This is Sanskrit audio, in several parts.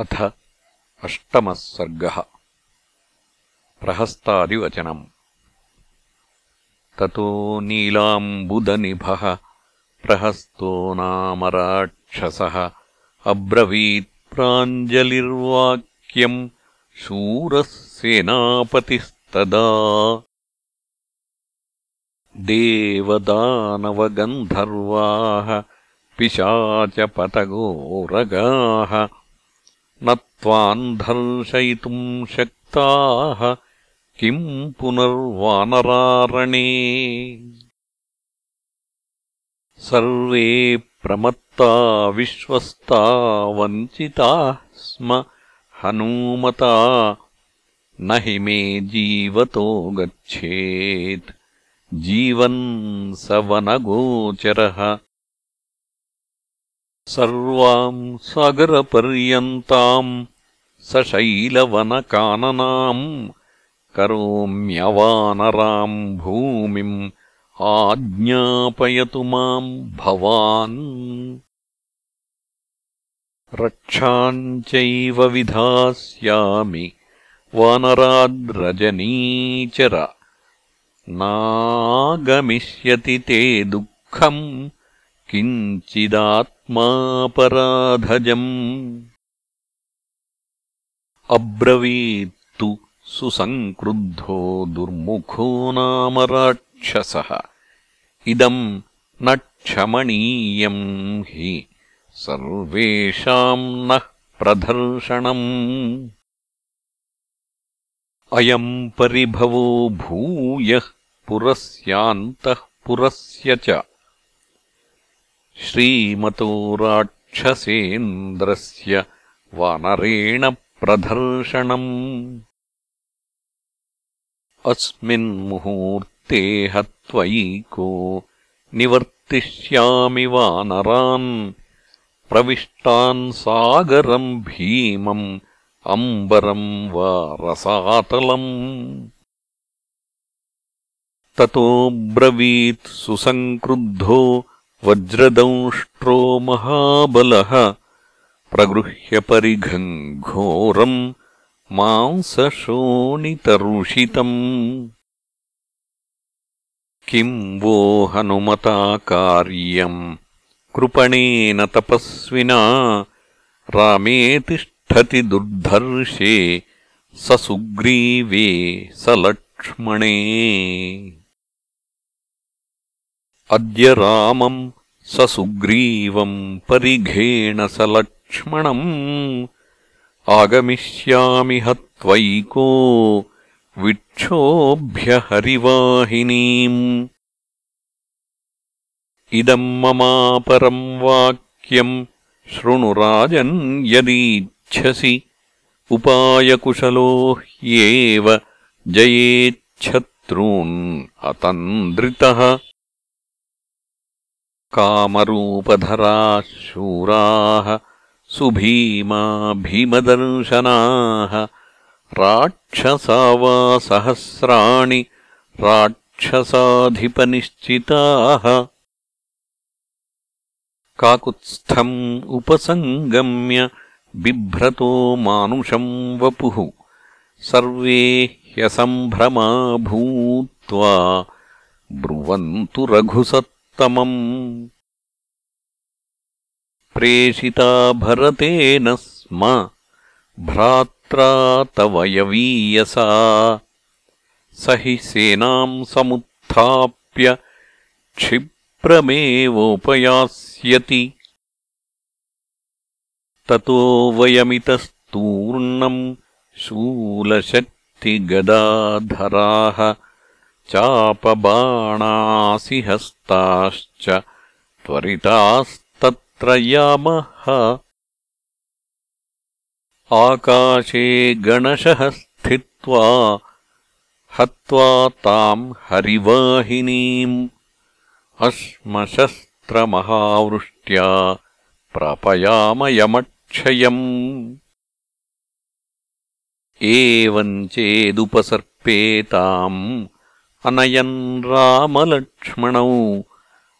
अथ अष्टमः सर्गः। प्रहस्तादिवचनम्। ततो नीलाम्बुदनिभः प्रहस्तो नाम राक्षसः। अब्रवीत्प्राञ्जलिर्वाक्यम् शूरः सेनापतिस्तदा। देवदानवगन्धर्वाः पिशाचपतगोरगाः न त्वाम् दर्शयितुम् शक्ताः किम् पुनर्वानरारणे। सर्वे प्रमत्ता विश्वस्ता वञ्चिताः स्म हनूमता न हि मे जीवतो गच्छेत्। जीवन् स वनगोचरः सर्वाम् सागरपर्यन्ताम् सशैलवनकाननाम् करोम्यवानराम् भूमिम् आज्ञापयतु माम् भवान्। रक्षाम् चैव विधास्यामि वानराद्रजनीचर। नागमिष्यति ते दुःखम् किञ्चिदात्मापराधजम् अब्रवीत्तु सुसङ्क्रुद्धो दुर्मुखो नाम राक्षसः। इदम् न क्षमणीयम् हि सर्वेषाम् नः प्रदर्शनम्। अयम् परिभवो भूयः पुरस्यान्तः पुरस्य च श्रीमतो राक्षसेन्द्रस्य वानरेण प्रदर्शनम्। अस्मिन्मुहूर्ते हत्वैको निवर्तिष्यामि वानरान्। प्रविष्टान् सागरम् भीमम् अम्बरम् वा रसातलम्। ततो ब्रवीत् सुसङ्क्रुद्धो वज्रदंष्ट्रो महाबलः प्रगृह्यपरिघम् घोरम् मांसशोणितरुषितम्। किम् वो हनुमता कार्यम् कृपणेन तपस्विना रामे तिष्ठति दुर्धर्षे स सुग्रीवे स लक्ष्मणे अद्य रामम् स सुग्रीवम् परिघेण लक्ष्मणम् आगमिष्यामि हत्वैको विक्षोभ्य हरिवाहिनीम् इदम् ममापरम् वाक्यम् शृणुराजन् यदीच्छसि। उपायकुशलो ह्येव जयेच्छत्रून् अतन्द्रितः कामरूपधराः शूराः सुभीमा भीमदर्शनाः राक्षसा वा सहस्राणि राक्षसाधिपनिश्चिताः। काकुत्स्थम् उपसङ्गम्य बिभ्रतो मानुषम् वपुः। सर्वे ह्यसम्भ्रमा भूत्वा ब्रुवन्तु रघुसत् प्रेषिता भरतेन स्म। भ्रात्रा तव यवीयसा। स हि सेनाम् समुत्थाप्य क्षिप्रमेवोपयास्यति। ततो वयमितस्तूर्णम् शूलशक्तिगदाधराः चापबाणासिहस्ताश्च त्वरितास्तत्र यामः। आकाशे गणशः स्थित्वा हत्वा ताम् हरिवाहिनीम् अश्मशस्त्रमहावृष्ट्या प्रापयामयमक्षयम्। एवम् चेदुपसर्पेताम् अनयन् रामलक्ष्मणौ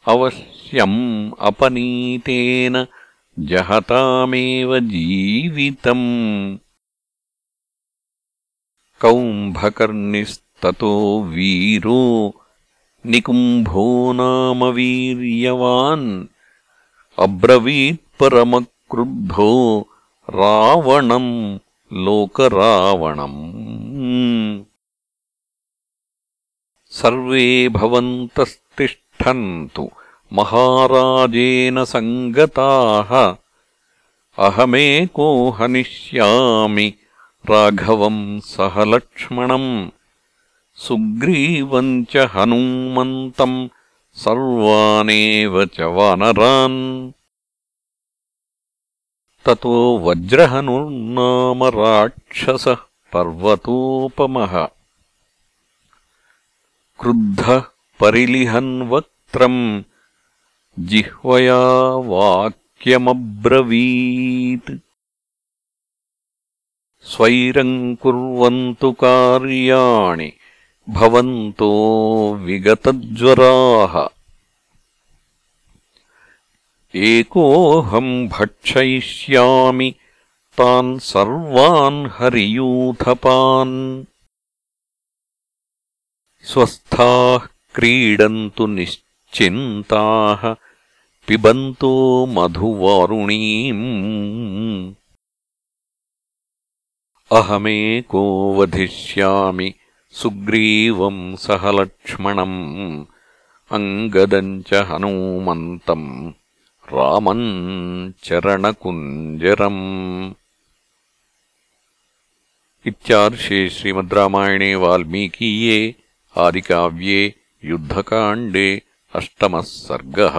अवश्यम् अपनीतेन जहतामेव जीवितम्। कौम्भकर्णिस्ततो वीरो निकुम्भो नाम वीर्यवान्। अब्रवीत्परमक्रुद्धो रावणम् लोकरावणम् सर्वे भवन्तस्तिष्ठन्तु। महाराजेन सङ्गताः। अहमेको हनिष्यामि राघवम् सह लक्ष्मणम् सुग्रीवम् च हनूमन्तम् सर्वानेव च वानरान्। ततो वज्रहनुर्नाम राक्षसः पर्वतोपमः क्रुद्धः परिलिहन् वक्त्रम् जिह्वया वाक्यमब्रवीत्। स्वैरम् कुर्वन्तु कार्याणि भवन्तो विगतज्वराः। एकोऽहम् भक्षयिष्यामि तान् सर्वान् हरियूथपान् स्वस्थाः क्रीडन्तु निश्चिन्ताः पिबन्तो मधुवारुणीम्। अहमेको वधिष्यामि सुग्रीवम् सह लक्ष्मणम् अङ्गदम् च हनूमन्तम् रामम् चरणकुञ्जरम्। इत्यार्षे श्रीमद् रामायणे वाल्मीकीये आदिकाव्ये युद्धकाण्डे अष्टमः सर्गः